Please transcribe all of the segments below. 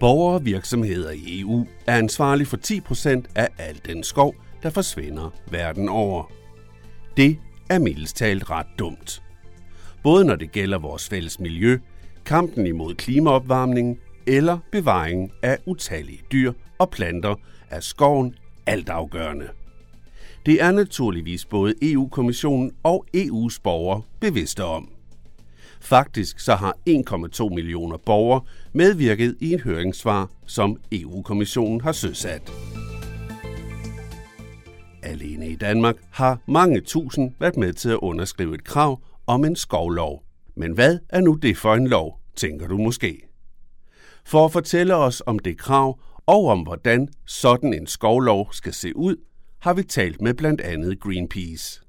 Borgere og virksomheder i EU er ansvarlige for 10% af al den skov, der forsvinder verden over. Det er mildest talt ret dumt. Både når det gælder vores fælles miljø, kampen imod klimaopvarmning eller bevaringen af utallige dyr og planter, er skoven altafgørende. Det er naturligvis både EU-kommissionen og EU's borgere bevidste om. Faktisk så har 1,2 millioner borgere medvirket i en høringssvar, som EU-kommissionen har søsat. Alene i Danmark har mange tusind været med til at underskrive et krav om en skovlov. Men hvad er nu det for en lov, tænker du måske? For at fortælle os om det krav og om hvordan sådan en skovlov skal se ud, har vi talt med blandt andet Greenpeace.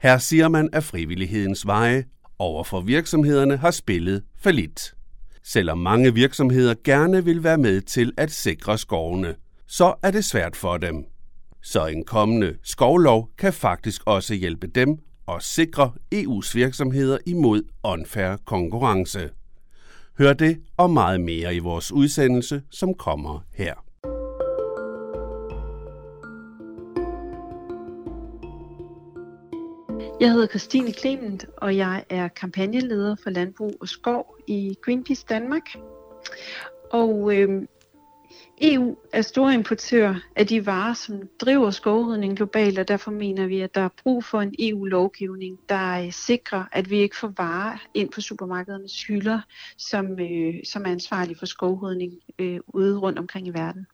Her siger man, at frivillighedens veje over for virksomhederne har spillet for lidt. Selvom mange virksomheder gerne vil være med til at sikre skovene, så er det svært for dem. Så en kommende skovlov kan faktisk også hjælpe dem og sikre EU's virksomheder imod unfair konkurrence. Hør det og meget mere i vores udsendelse, som kommer her. Jeg hedder Christine Clement, og jeg er kampagneleder for Landbrug og Skov i Greenpeace Danmark. Og øh, EU er store importør af de varer, som driver skovrydning globalt, og derfor mener vi, at der er brug for en EU-lovgivning, der øh, sikrer, at vi ikke får varer ind på supermarkedernes hylder, som, øh, som er ansvarlige for skovrydning øh, ude rundt omkring i verden.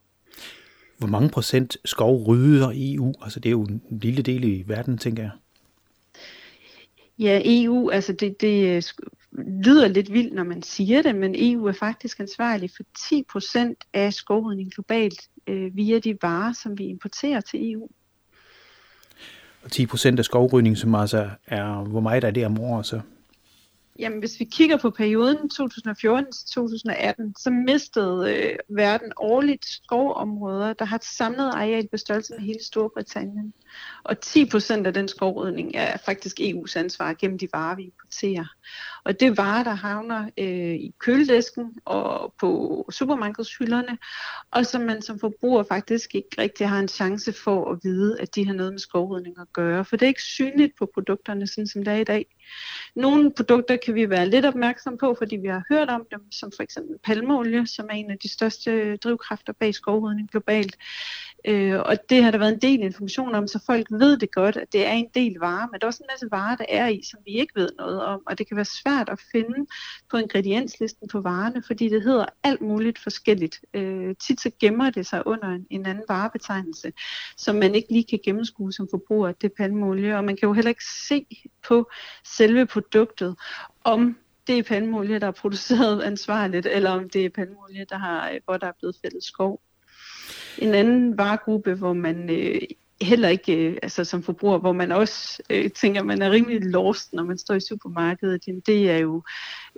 Hvor mange procent skov rydder EU? Altså det er jo en lille del i verden, tænker jeg. Ja, EU, altså det, det øh, lyder lidt vildt, når man siger det, men EU er faktisk ansvarlig for 10% af skovrydning globalt øh, via de varer, som vi importerer til EU. Og 10% af skovrydning, som altså er, hvor meget er det om året så? Jamen, hvis vi kigger på perioden 2014-2018, så mistede øh, verden årligt skovområder, der har et samlet areal på størrelse med hele Storbritannien. Og 10 procent af den skovrydning er faktisk EU's ansvar gennem de varer, vi importerer. Og det er varer, der havner øh, i køledisken og på supermarkedshylderne, og som man som forbruger faktisk ikke rigtig har en chance for at vide, at de har noget med skovrydning at gøre. For det er ikke synligt på produkterne, sådan som det er i dag. Nogle produkter kan vi være lidt opmærksom på, fordi vi har hørt om dem, som for eksempel palmeolie, som er en af de største drivkræfter bag skovrydning globalt. Øh, og det har der været en del information om, så folk ved det godt, at det er en del varer, men der er også en masse varer, der er i, som vi ikke ved noget om, og det kan være svært at finde på ingredienslisten på varerne, fordi det hedder alt muligt forskelligt. Øh, tit så gemmer det sig under en, en anden varebetegnelse, som man ikke lige kan gennemskue som forbruger, det er palmeolie, og man kan jo heller ikke se på selve produktet, om det er palmeolie, der er produceret ansvarligt, eller om det er palmeolie, der har, hvor der er blevet fældet skov. En anden varegruppe, hvor man øh, heller ikke, øh, altså som forbruger, hvor man også øh, tænker, man er rimelig lost, når man står i supermarkedet, jamen, det er jo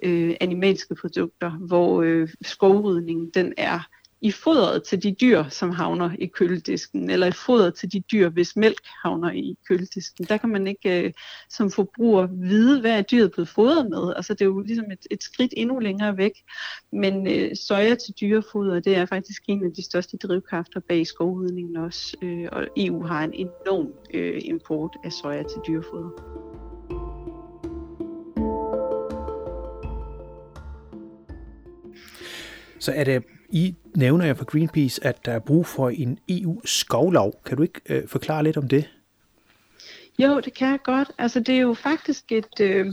øh, animalske produkter, hvor øh, skovrydningen, den er i fodret til de dyr, som havner i køledisken, eller i fodret til de dyr, hvis mælk havner i køledisken. Der kan man ikke øh, som forbruger vide, hvad er dyret blevet fodret med. Altså det er jo ligesom et, et skridt endnu længere væk. Men øh, soja til dyrefoder, det er faktisk en af de største drivkræfter bag skovrydningen også. Øh, og EU har en enorm øh, import af soja til dyrefoder. Så er det i nævner jeg for Greenpeace, at der er brug for en EU-skovlov. Kan du ikke øh, forklare lidt om det? Jo, det kan jeg godt. Altså, det er jo faktisk et, øh,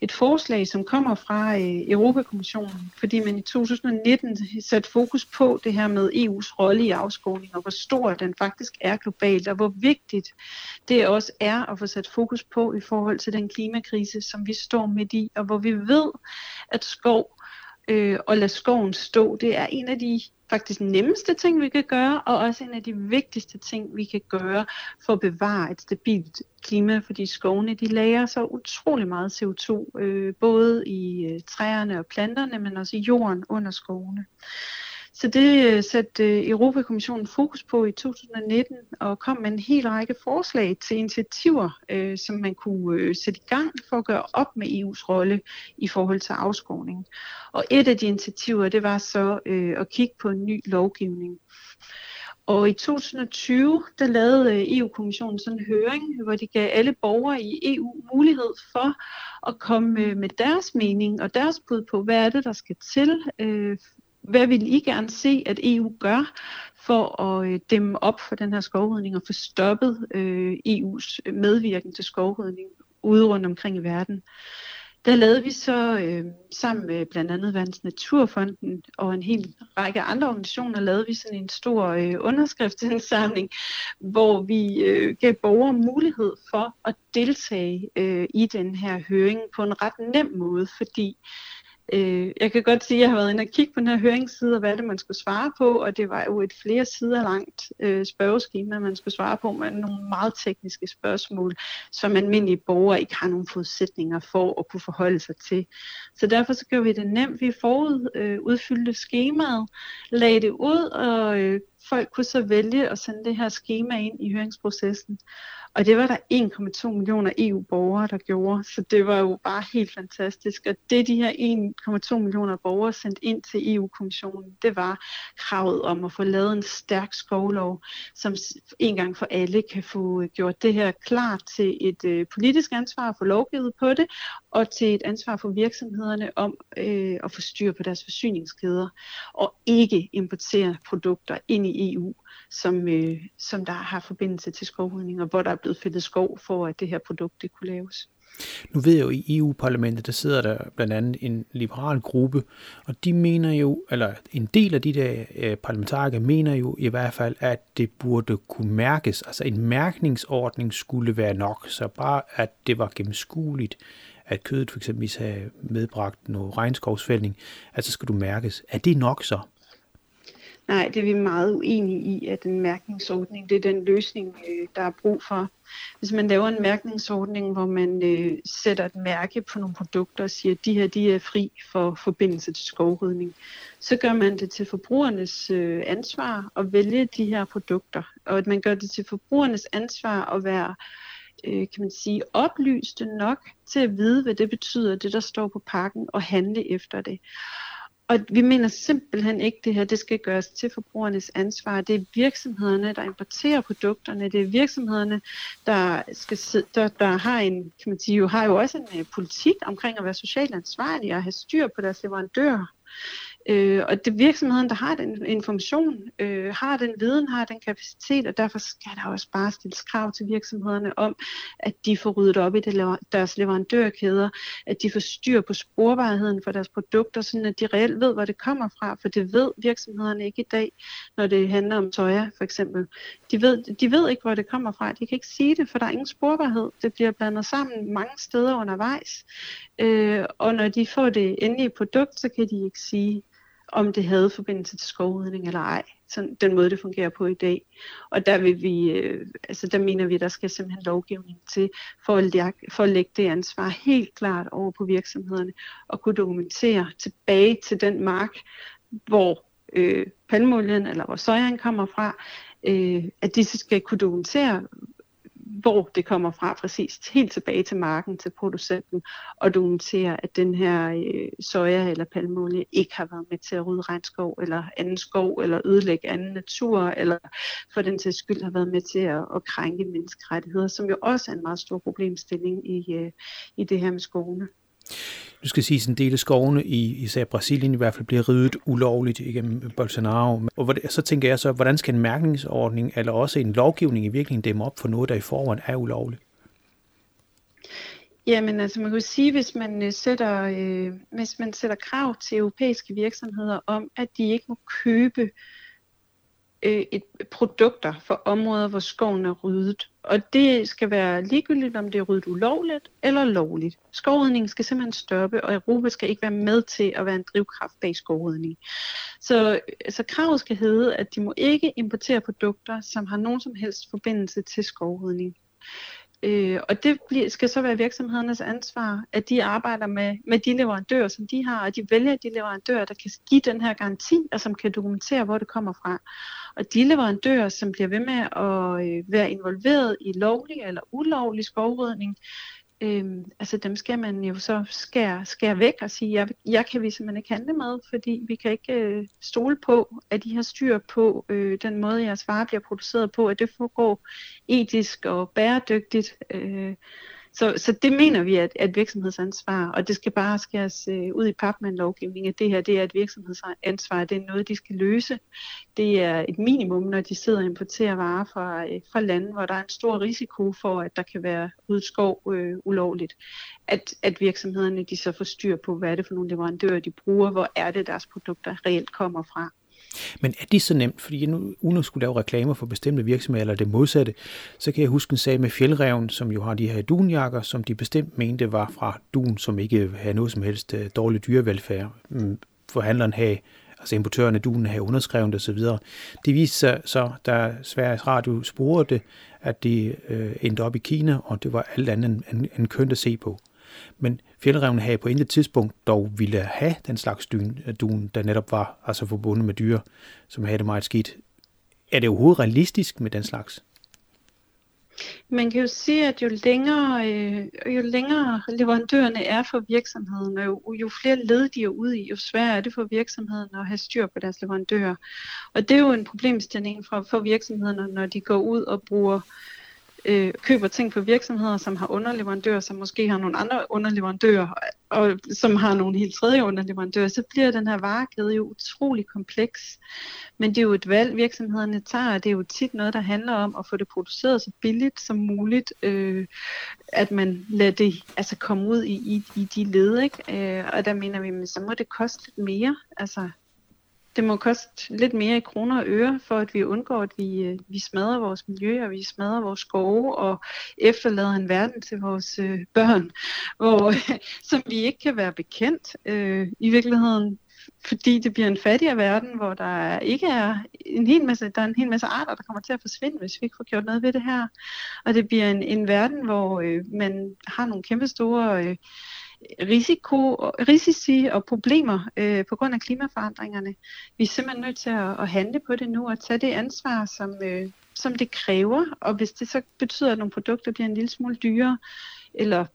et forslag, som kommer fra øh, Europakommissionen, fordi man i 2019 satte fokus på det her med EU's rolle i afskovning, og hvor stor den faktisk er globalt, og hvor vigtigt det også er at få sat fokus på i forhold til den klimakrise, som vi står midt i, og hvor vi ved, at skov øh, og lade skoven stå, det er en af de faktisk nemmeste ting, vi kan gøre, og også en af de vigtigste ting, vi kan gøre for at bevare et stabilt klima, fordi skovene de lager så utrolig meget CO2, øh, både i øh, træerne og planterne, men også i jorden under skovene. Så det øh, satte øh, Europakommissionen fokus på i 2019 og kom med en hel række forslag til initiativer, øh, som man kunne øh, sætte i gang for at gøre op med EU's rolle i forhold til afskovning. Og et af de initiativer, det var så øh, at kigge på en ny lovgivning. Og i 2020, der lavede øh, EU-kommissionen sådan en høring, hvor de gav alle borgere i EU mulighed for at komme med deres mening og deres bud på, hvad er det, der skal til. Hvad vil I gerne se, at EU gør for at øh, dæmme op for den her skovrydning og få stoppet øh, EU's øh, medvirken til skovrydning ude rundt omkring i verden? Der lavede vi så øh, sammen med blandt andet Verdens Naturfonden og en hel række andre organisationer, lavede vi sådan en stor øh, underskriftsindsamling, hvor vi øh, gav borgere mulighed for at deltage øh, i den her høring på en ret nem måde, fordi Øh, jeg kan godt sige, at jeg har været inde og kigge på den her høringsside, og hvad det man skulle svare på, og det var jo et flere sider langt øh, spørgeskema, man skulle svare på med nogle meget tekniske spørgsmål, som almindelige borgere ikke har nogen forudsætninger for at kunne forholde sig til. Så derfor så gør vi det nemt. Vi forud øh, udfyldte skemaet, lagde det ud, og øh, folk kunne så vælge at sende det her schema ind i høringsprocessen. Og det var der 1,2 millioner EU-borgere, der gjorde, så det var jo bare helt fantastisk. Og det de her 1,2 millioner borgere sendt ind til EU-kommissionen, det var kravet om at få lavet en stærk skovlov, som en gang for alle kan få øh, gjort det her klar til et øh, politisk ansvar for lovgivet på det, og til et ansvar for virksomhederne om øh, at få styr på deres forsyningskæder, og ikke importere produkter ind i EU, som, øh, som der har forbindelse til skovrydning, og hvor der er blevet fældet skov for, at det her produkt det kunne laves. Nu ved jeg jo, i EU-parlamentet, der sidder der blandt andet en liberal gruppe, og de mener jo, eller en del af de der øh, parlamentarikere mener jo i hvert fald, at det burde kunne mærkes, altså en mærkningsordning skulle være nok, så bare at det var gennemskueligt, at kødet for eksempel havde medbragt noget regnskovsfældning, altså skal du mærkes. Er det nok så? Nej, det er vi meget uenige i, at en mærkningsordning, det er den løsning, øh, der er brug for. Hvis man laver en mærkningsordning, hvor man øh, sætter et mærke på nogle produkter og siger, at de her de er fri for forbindelse til skovrydning, så gør man det til forbrugernes øh, ansvar at vælge de her produkter. Og at man gør det til forbrugernes ansvar at være øh, kan man sige, oplyste nok til at vide, hvad det betyder, det der står på pakken, og handle efter det. Og vi mener simpelthen ikke, det her det skal gøres til forbrugernes ansvar. Det er virksomhederne, der importerer produkterne. Det er virksomhederne, der, skal, der, der har en, kan man sige, jo, har jo også en uh, politik omkring at være socialt ansvarlige og have styr på deres leverandører. Øh, og det er virksomheden, der har den information, øh, har den viden, har den kapacitet, og derfor skal der også bare stilles krav til virksomhederne om, at de får ryddet op i det, deres leverandørkæder, at de får styr på sporbarheden for deres produkter, sådan at de reelt ved, hvor det kommer fra, for det ved virksomhederne ikke i dag, når det handler om soja for eksempel. De ved, de ved ikke, hvor det kommer fra, de kan ikke sige det, for der er ingen sporbarhed. Det bliver blandet sammen mange steder undervejs, øh, og når de får det endelige produkt, så kan de ikke sige, om det havde forbindelse til skovrydning eller ej. Sådan den måde, det fungerer på i dag. Og der vil vi, øh, altså der mener vi, at der skal simpelthen lovgivning til for at, lægge, for at lægge det ansvar helt klart over på virksomhederne og kunne dokumentere tilbage til den mark, hvor øh, palmolien eller hvor sojaen kommer fra, øh, at de skal kunne dokumentere, hvor det kommer fra præcist, helt tilbage til marken, til producenten, og dokumentere, at den her øh, soja eller palmeolie ikke har været med til at rydde regnskov eller anden skov, eller ødelægge anden natur, eller for den til skyld har været med til at, at krænke menneskerettigheder, som jo også er en meget stor problemstilling i, øh, i det her med skovene. Du skal sige, en del af skovene i især Brasilien i hvert fald bliver ryddet ulovligt igennem Bolsonaro. Og så tænker jeg så, hvordan skal en mærkningsordning eller også en lovgivning i virkeligheden dæmme op for noget, der i forvejen er ulovligt? Jamen altså man kan sige, hvis man øh, sætter, øh, hvis man sætter krav til europæiske virksomheder om, at de ikke må købe øh, et produkter for områder, hvor skoven er ryddet. Og det skal være ligegyldigt, om det er ryddet ulovligt eller lovligt. Skovrydningen skal simpelthen stoppe, og Europa skal ikke være med til at være en drivkraft bag skovrydning. Så, så kravet skal hedde, at de må ikke importere produkter, som har nogen som helst forbindelse til skovrydning. Øh, og det bliver, skal så være virksomhedernes ansvar, at de arbejder med, med de leverandører, som de har, og de vælger de leverandører, der kan give den her garanti, og som kan dokumentere, hvor det kommer fra. Og de leverandører, som bliver ved med at øh, være involveret i lovlig eller ulovlig skovrydning, Øhm, altså dem skal man jo så skære, skære væk og sige, jeg, jeg kan vi simpelthen ikke handle med, fordi vi kan ikke øh, stole på, at de har styr på øh, den måde, jeres varer bliver produceret på, at det foregår etisk og bæredygtigt. Øh, så, så det mener vi er et virksomhedsansvar, og det skal bare skæres øh, ud i pap med en lovgivning, at det her det er et virksomhedsansvar, det er noget, de skal løse. Det er et minimum, når de sidder og importerer varer fra, øh, fra lande, hvor der er en stor risiko for, at der kan være udskov øh, ulovligt. At, at virksomhederne de så får styr på, hvad er det for nogle leverandører, de bruger, hvor er det, deres produkter reelt kommer fra. Men er det så nemt? Fordi nu, uden at skulle lave reklamer for bestemte virksomheder eller det modsatte, så kan jeg huske en sag med fjeldreven, som jo har de her dunjakker, som de bestemt mente var fra dun, som ikke havde noget som helst øh, dårlig dyrevelfærd. Mm, forhandleren havde altså importøren af duen havde underskrevet det osv. Det viste sig så, da Sveriges Radio spurgte det, at de øh, endte op i Kina, og det var alt andet end, end kønt at se på. Men fjeldrevne havde på intet tidspunkt dog ville have den slags dun, øh, dun, der netop var altså forbundet med dyr, som havde det meget skidt. Er det overhovedet realistisk med den slags? Man kan jo sige, at jo længere, øh, jo længere leverandørerne er for virksomheden, og jo, jo flere led de er ude i, jo sværere er det for virksomheden at have styr på deres leverandører. Og det er jo en problemstilling for, for virksomhederne, når de går ud og bruger øh, øh, køber ting på virksomheder, som har underleverandører, som måske har nogle andre underleverandører, og som har nogle helt tredje underleverandører, så bliver den her varekæde jo utrolig kompleks. Men det er jo et valg, virksomhederne tager, og det er jo tit noget, der handler om at få det produceret så billigt som muligt, øh, at man lader det altså komme ud i, i, i de led, ikke? Øh, og der mener vi, så må det koste lidt mere. Altså, det må koste lidt mere i kroner og øre, for at vi undgår, at vi, øh, vi smadrer vores miljø, og vi smadrer vores skove, og efterlader en verden til vores øh, børn, hvor, som vi ikke kan være bekendt øh, i virkeligheden fordi det bliver en fattigere verden, hvor der ikke er en hel masse, der er en hel masse arter, der kommer til at forsvinde, hvis vi ikke får gjort noget ved det her. Og det bliver en, en verden, hvor øh, man har nogle kæmpe store øh, risiko, risici og problemer øh, på grund af klimaforandringerne. Vi er simpelthen nødt til at, at handle på det nu og tage det ansvar, som, øh, som det kræver. Og hvis det så betyder, at nogle produkter bliver en lille smule dyrere, eller,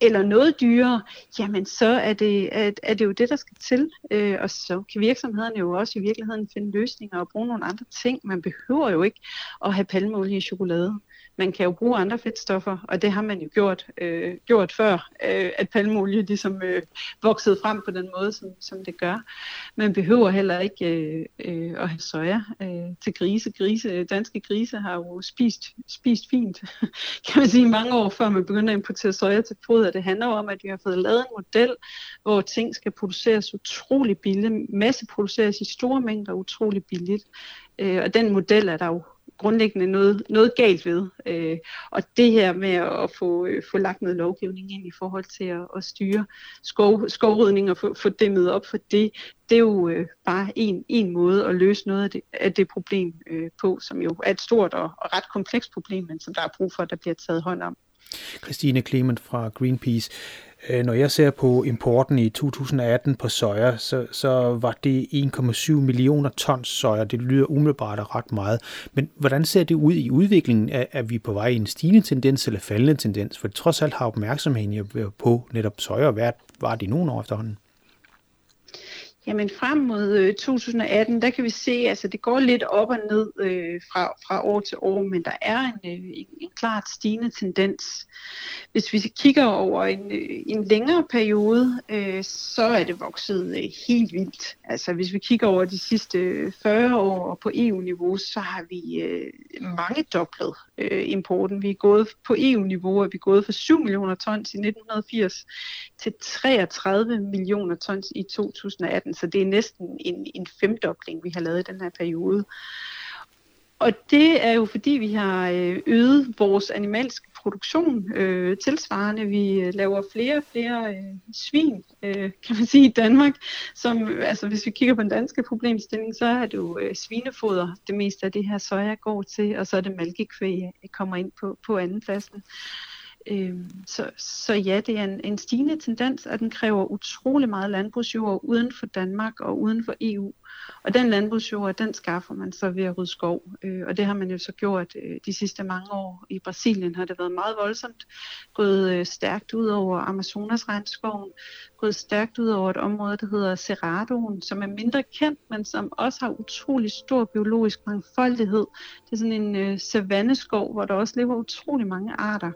eller noget dyrere, jamen så er det, er, er det jo det, der skal til. Øh, og så kan virksomhederne jo også i virkeligheden finde løsninger og bruge nogle andre ting. Man behøver jo ikke at have palmeolie i chokolade man kan jo bruge andre fedtstoffer, og det har man jo gjort, øh, gjort før, øh, at palmeolie ligesom øh, voksede frem på den måde, som, som det gør. Man behøver heller ikke øh, øh, at have soja øh, til grise. grise. Danske grise har jo spist, spist fint, kan man sige, mange år før man begynder at importere soja til foder. Det handler jo om, at vi har fået lavet en model, hvor ting skal produceres utrolig billigt, masse produceres i store mængder utrolig billigt. Øh, og den model er der jo grundlæggende noget, noget galt ved. Øh, og det her med at få, øh, få lagt noget lovgivning ind i forhold til at, at styre skov, skovrydning og få, få dæmmet op for det, det er jo øh, bare en, en måde at løse noget af det, af det problem øh, på, som jo er et stort og, og ret komplekst problem, men som der er brug for, at der bliver taget hånd om. Christine Clement fra Greenpeace. Øh, når jeg ser på importen i 2018 på soja, så, så var det 1,7 millioner tons soja. Det lyder umiddelbart ret meget. Men hvordan ser det ud i udviklingen? Er, er vi på vej i en stigende tendens eller faldende tendens? For trods alt har opmærksomheden på netop soja været var det nogle år efterhånden. Jamen frem mod øh, 2018, der kan vi se, altså, det går lidt op og ned øh, fra, fra år til år, men der er en, øh, en, en klart stigende tendens. Hvis vi kigger over en, øh, en længere periode, øh, så er det vokset øh, helt vildt. Altså hvis vi kigger over de sidste øh, 40 år på EU-niveau, så har vi øh, mange doblet øh, importen. Vi er gået på EU-niveau, og vi er gået fra 7 millioner tons i 1980 til 33 millioner tons i 2018, så det er næsten en, en femdobling, vi har lavet i den her periode. Og det er jo fordi, vi har øh, øget vores animalske produktion øh, tilsvarende. Vi øh, laver flere og flere øh, svin, øh, kan man sige, i Danmark. Som, altså, hvis vi kigger på den danske problemstilling, så er det jo øh, svinefoder, det meste af det her soja går til, og så er det mælkekvæg, øh, kommer ind på, på anden Øh, så, så ja, det er en, en stigende tendens, at den kræver utrolig meget landbrugsjord uden for Danmark og uden for EU. Og den landbrugsjord, den skaffer man så ved at rydde skov. Øh, og det har man jo så gjort øh, de sidste mange år. I Brasilien har det været meget voldsomt. Gået øh, stærkt ud over Amazonas regnskoven. Gået stærkt ud over et område, der hedder Cerradoen, som er mindre kendt, men som også har utrolig stor biologisk mangfoldighed. Det er sådan en øh, savanneskov, hvor der også lever utrolig mange arter.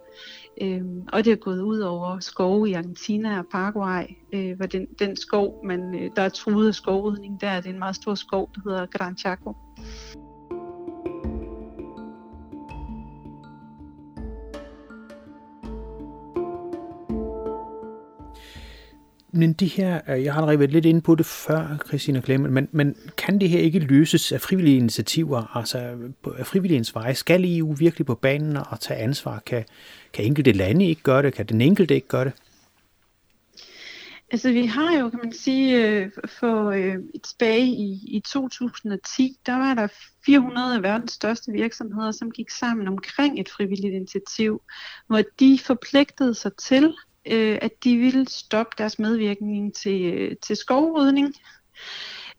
Øh, og det er gået ud over skove i Argentina og Paraguay, øh, hvor den, den skov, man, øh, der er truet af skovrydning, der er det en meget stor skov, der hedder Gran Chaco. men det her, øh, jeg har allerede været lidt inde på det før, Christina Klemmen, men, men kan det her ikke løses af frivillige initiativer, altså af frivilligens vej? Skal EU virkelig på banen og tage ansvar? Kan, kan enkelte lande ikke gøre det? Kan den enkelte ikke gøre det? Altså vi har jo, kan man sige, øh, for øh, tilbage i, i 2010, der var der 400 af verdens største virksomheder, som gik sammen omkring et frivilligt initiativ, hvor de forpligtede sig til øh, at de ville stoppe deres medvirkning til, øh, til skovrydning.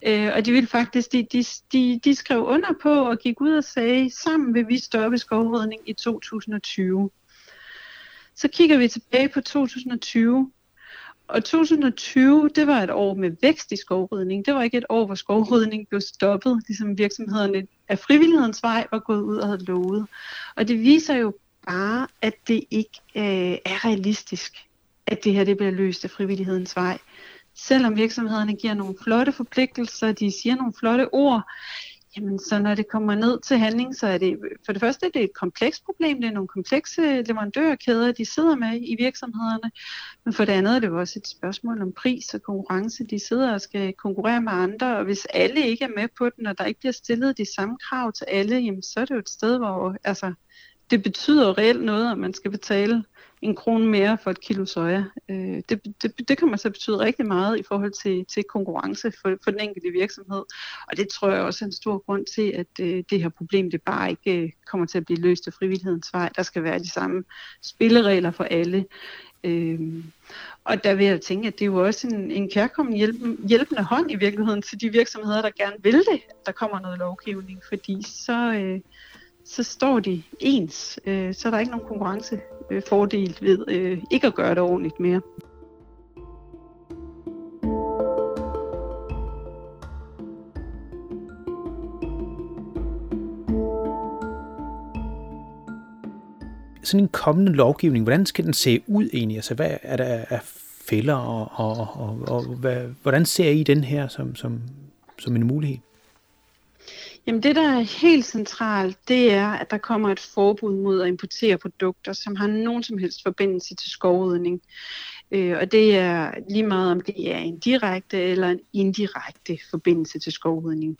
Øh, og de ville faktisk, de, de, de, de skrev under på og gik ud og sagde, sammen vil vi stoppe skovrydning i 2020. Så kigger vi tilbage på 2020, og 2020, det var et år med vækst i skovrydning. Det var ikke et år, hvor skovrydning blev stoppet, ligesom virksomhederne af frivillighedens vej var gået ud og havde lovet. Og det viser jo bare, at det ikke øh, er realistisk at det her det bliver løst af frivillighedens vej. Selvom virksomhederne giver nogle flotte forpligtelser, de siger nogle flotte ord, jamen så når det kommer ned til handling, så er det for det første det er et komplekst problem, det er nogle komplekse leverandørkæder, de sidder med i virksomhederne, men for det andet er det jo også et spørgsmål om pris og konkurrence. De sidder og skal konkurrere med andre, og hvis alle ikke er med på den, og der ikke bliver stillet de samme krav til alle, jamen så er det jo et sted, hvor altså, det betyder reelt noget, at man skal betale en krone mere for et kilo soja. Øh, det, det, det kommer så betyde rigtig meget i forhold til, til konkurrence for, for den enkelte virksomhed. Og det tror jeg også er en stor grund til, at øh, det her problem det bare ikke øh, kommer til at blive løst af frivillighedens vej. Der skal være de samme spilleregler for alle. Øh, og der vil jeg tænke, at det er jo også en, en kærkommen hjælp, hjælpende hånd i virkeligheden til de virksomheder, der gerne vil det, at der kommer noget lovgivning, fordi så, øh, så står de ens. Øh, så er der ikke nogen konkurrencefordel øh, ved øh, ikke at gøre det ordentligt mere. sådan en kommende lovgivning, hvordan skal den se ud egentlig? Altså, hvad er der af fælder, og, og, og, og hvad, hvordan ser I den her som, som, som en mulighed? Jamen det, der er helt centralt, det er, at der kommer et forbud mod at importere produkter, som har nogen som helst forbindelse til skovrydning. Øh, og det er lige meget, om det er en direkte eller en indirekte forbindelse til skovrydning.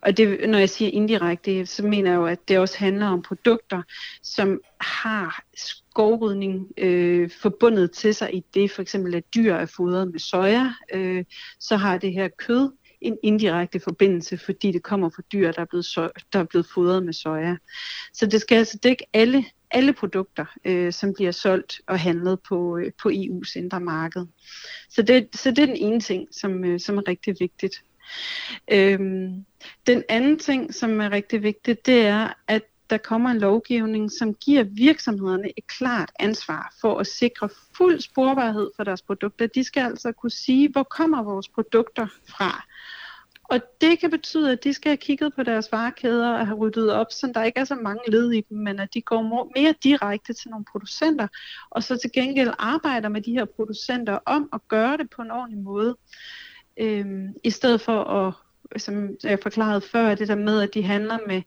Og det, når jeg siger indirekte, så mener jeg jo, at det også handler om produkter, som har skovrydning øh, forbundet til sig i det, for eksempel at dyr er fodret med soja, øh, så har det her kød en indirekte forbindelse, fordi det kommer fra dyr, der er blevet, so- der er blevet fodret med soja. Så det skal altså dække alle, alle produkter, øh, som bliver solgt og handlet på, øh, på EU's indre marked. Så det, så det er den ene ting, som, øh, som er rigtig vigtigt. Øhm, den anden ting, som er rigtig vigtigt, det er, at der kommer en lovgivning, som giver virksomhederne et klart ansvar for at sikre fuld sporbarhed for deres produkter. De skal altså kunne sige, hvor kommer vores produkter fra. Og det kan betyde, at de skal have kigget på deres varekæder og have ryddet op, så der ikke er så mange led i dem, men at de går mere direkte til nogle producenter, og så til gengæld arbejder med de her producenter om at gøre det på en ordentlig måde. Øhm, I stedet for at, som jeg forklarede før, det der med, at de handler med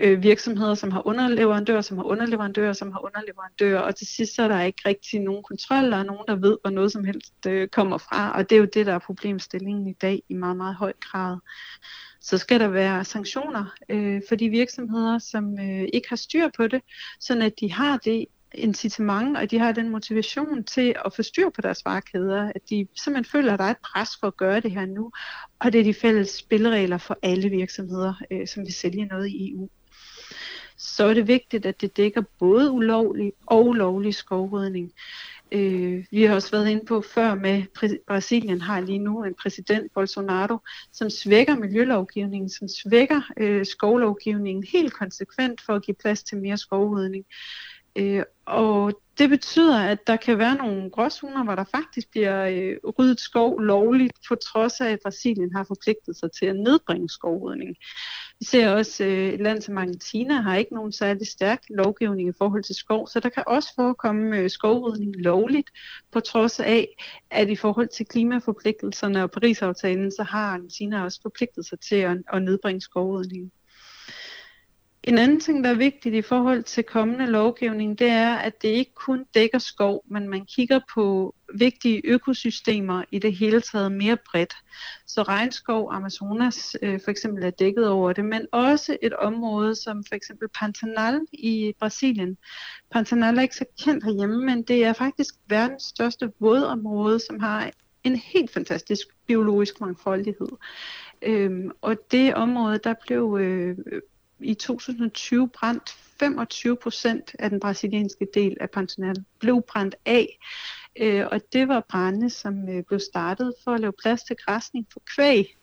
øh, virksomheder, som har underleverandører, som har underleverandører, som har underleverandører, og til sidst så er der ikke rigtig nogen kontrol, der er nogen, der ved, hvor noget som helst øh, kommer fra, og det er jo det, der er problemstillingen i dag i meget, meget høj grad. Så skal der være sanktioner øh, for de virksomheder, som øh, ikke har styr på det, sådan at de har det incitament, og de har den motivation til at få styr på deres varekæder, at de simpelthen føler, at der er et pres for at gøre det her nu, og det er de fælles spilleregler for alle virksomheder, øh, som vil sælge noget i EU så er det vigtigt, at det dækker både ulovlig og lovlig skovrydning. Øh, vi har også været inde på før med, Brasilien har lige nu en præsident, Bolsonaro, som svækker miljølovgivningen, som svækker øh, skovlovgivningen helt konsekvent for at give plads til mere skovrydning. Øh, og det betyder, at der kan være nogle gråzoner, hvor der faktisk bliver øh, ryddet skov lovligt, på trods af, at Brasilien har forpligtet sig til at nedbringe skovrydning. Vi ser også, at øh, et land som Argentina har ikke nogen særlig stærk lovgivning i forhold til skov, så der kan også forekomme øh, skovrydning lovligt, på trods af, at i forhold til klimaforpligtelserne og Paris-aftalen, så har Argentina også forpligtet sig til at, at nedbringe skovrydningen. En anden ting, der er vigtigt i forhold til kommende lovgivning, det er, at det ikke kun dækker skov, men man kigger på vigtige økosystemer i det hele taget mere bredt. Så regnskov, Amazonas øh, for eksempel er dækket over det, men også et område som for eksempel Pantanal i Brasilien. Pantanal er ikke så kendt herhjemme, men det er faktisk verdens største vådområde, som har en helt fantastisk biologisk mangfoldighed. Øhm, og det område, der blev øh, i 2020 brændt 25 procent af den brasilianske del af Pantanal blev brændt af. Øh, og det var brænde, som øh, blev startet for at lave plads til græsning for kvæg.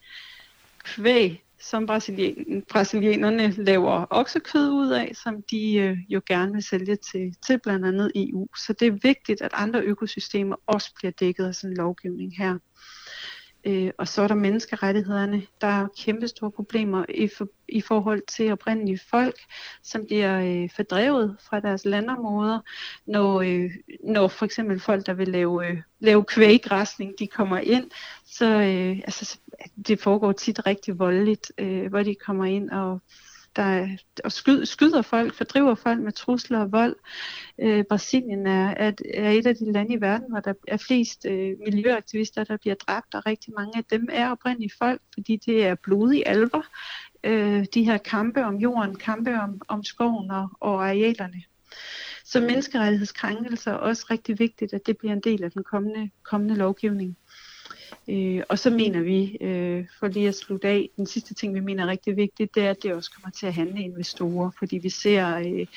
Kvæg, som brasilien, brasilianerne laver oksekød ud af, som de øh, jo gerne vil sælge til, til blandt andet EU. Så det er vigtigt, at andre økosystemer også bliver dækket af sådan en lovgivning her. Øh, og så er der menneskerettighederne. Der er kæmpe store problemer i, for, i forhold til oprindelige folk, som bliver øh, fordrevet fra deres landområder, når, øh, når for eksempel folk, der vil lave, øh, lave kvæggræsning, de kommer ind. Så øh, altså, det foregår tit rigtig voldeligt, øh, hvor de kommer ind og der og skyd, skyder folk, fordriver folk med trusler og vold. Øh, Brasilien er, er, er et af de lande i verden, hvor der er flest øh, miljøaktivister, der bliver dræbt, og rigtig mange af dem er oprindelige folk, fordi det er blodige alver. Øh, de her kampe om jorden, kampe om, om skoven og, og arealerne. Så menneskerettighedskrænkelser er også rigtig vigtigt, at det bliver en del af den kommende, kommende lovgivning. Øh, og så mener vi, øh, for lige at slutte af, den sidste ting, vi mener er rigtig vigtigt, det er, at det også kommer til at handle investorer, fordi vi ser øh,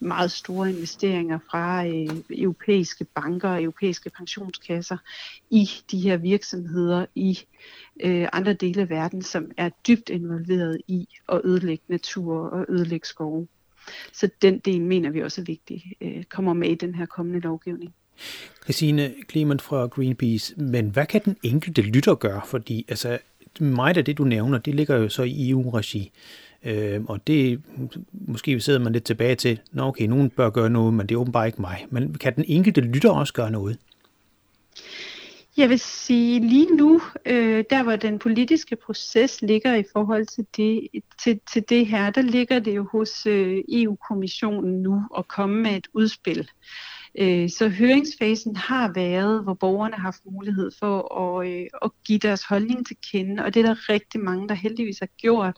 meget store investeringer fra øh, europæiske banker og europæiske pensionskasser i de her virksomheder i øh, andre dele af verden, som er dybt involveret i at ødelægge natur og ødelægge skove. Så den del mener vi også er vigtig, øh, kommer med i den her kommende lovgivning. Christine Clement fra Greenpeace, men hvad kan den enkelte lytter gøre? Fordi altså, meget af det, du nævner, det ligger jo så i EU-regi. Øh, og det, måske sidder man lidt tilbage til, nå okay, nogen bør gøre noget, men det er åbenbart ikke mig. Men kan den enkelte lytter også gøre noget? Jeg vil sige lige nu, øh, der hvor den politiske proces ligger i forhold til det, til, til det her, der ligger det jo hos øh, EU-kommissionen nu at komme med et udspil. Øh, Øh, så høringsfasen har været, hvor borgerne har haft mulighed for at, øh, at give deres holdning til kende, og det er der rigtig mange, der heldigvis har gjort.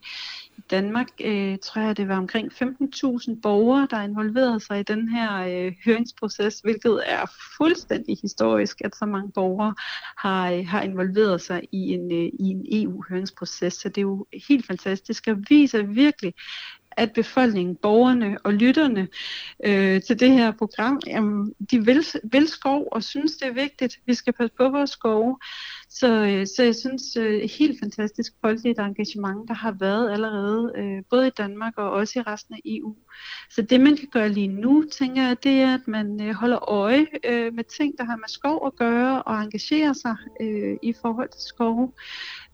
I Danmark øh, tror jeg, det var omkring 15.000 borgere, der involverede sig i den her øh, høringsproces, hvilket er fuldstændig historisk, at så mange borgere har, øh, har involveret sig i en, øh, i en EU-høringsproces. Så det er jo helt fantastisk og viser virkelig, at befolkningen, borgerne og lytterne øh, til det her program, jamen, de vil, vil skov og synes, det er vigtigt. Vi skal passe på vores skove. Så, øh, så jeg synes øh, helt fantastisk folkeligt engagement, der har været allerede, øh, både i Danmark og også i resten af EU. Så det man kan gøre lige nu, tænker jeg, det er, at man øh, holder øje øh, med ting, der har med skov at gøre, og engagerer sig øh, i forhold til skov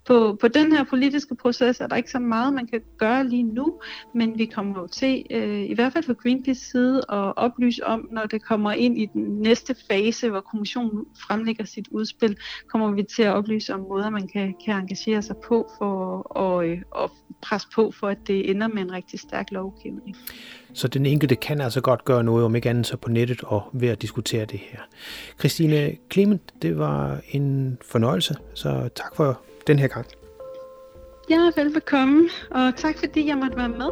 på, på den her politiske proces er der ikke så meget, man kan gøre lige nu, men vi kommer jo til, øh, i hvert fald fra Greenpeace side, at oplyse om, når det kommer ind i den næste fase, hvor kommissionen fremlægger sit udspil, kommer vi til at oplyse om måder, man kan, kan engagere sig på for og, øh, at presse på for, at det ender med en rigtig stærk lovgivning. Så den enkelte kan altså godt gøre noget, om ikke andet så på nettet og ved at diskutere det her. Christine Clement, det var en fornøjelse, så tak for den her gang. Ja, velbekomme, og tak fordi jeg måtte være med.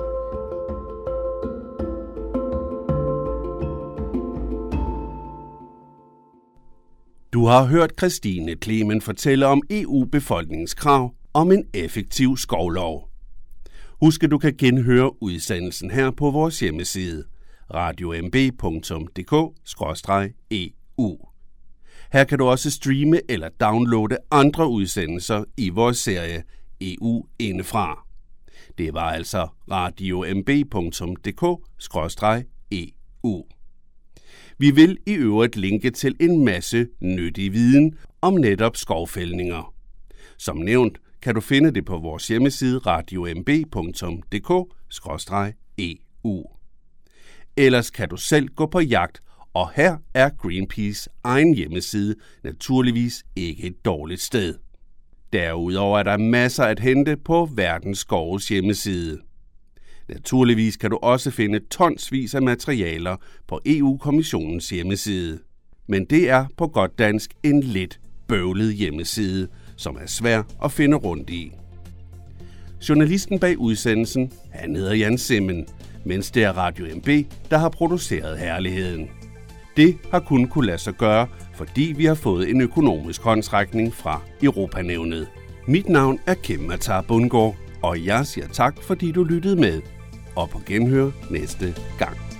Du har hørt Christine Klemen fortælle om EU-befolkningens krav om en effektiv skovlov. Husk, at du kan genhøre udsendelsen her på vores hjemmeside radiomb.dk-eu. Her kan du også streame eller downloade andre udsendelser i vores serie EU indefra. Det var altså radiomb.dk-eu. Vi vil i øvrigt linke til en masse nyttig viden om netop skovfældninger. Som nævnt kan du finde det på vores hjemmeside radiomb.dk-eu. Ellers kan du selv gå på jagt, og her er Greenpeace egen hjemmeside naturligvis ikke et dårligt sted. Derudover er der masser at hente på Verdens Skovs hjemmeside. Naturligvis kan du også finde tonsvis af materialer på EU-kommissionens hjemmeside. Men det er på godt dansk en lidt bøvlet hjemmeside, som er svær at finde rundt i. Journalisten bag udsendelsen, han hedder Jan Simmen, mens det er Radio MB, der har produceret herligheden. Det har kun kunne lade sig gøre, fordi vi har fået en økonomisk håndtrækning fra Europanævnet. Mit navn er Kim Matar Bundgaard, og jeg siger tak, fordi du lyttede med. Og på genhør næste gang.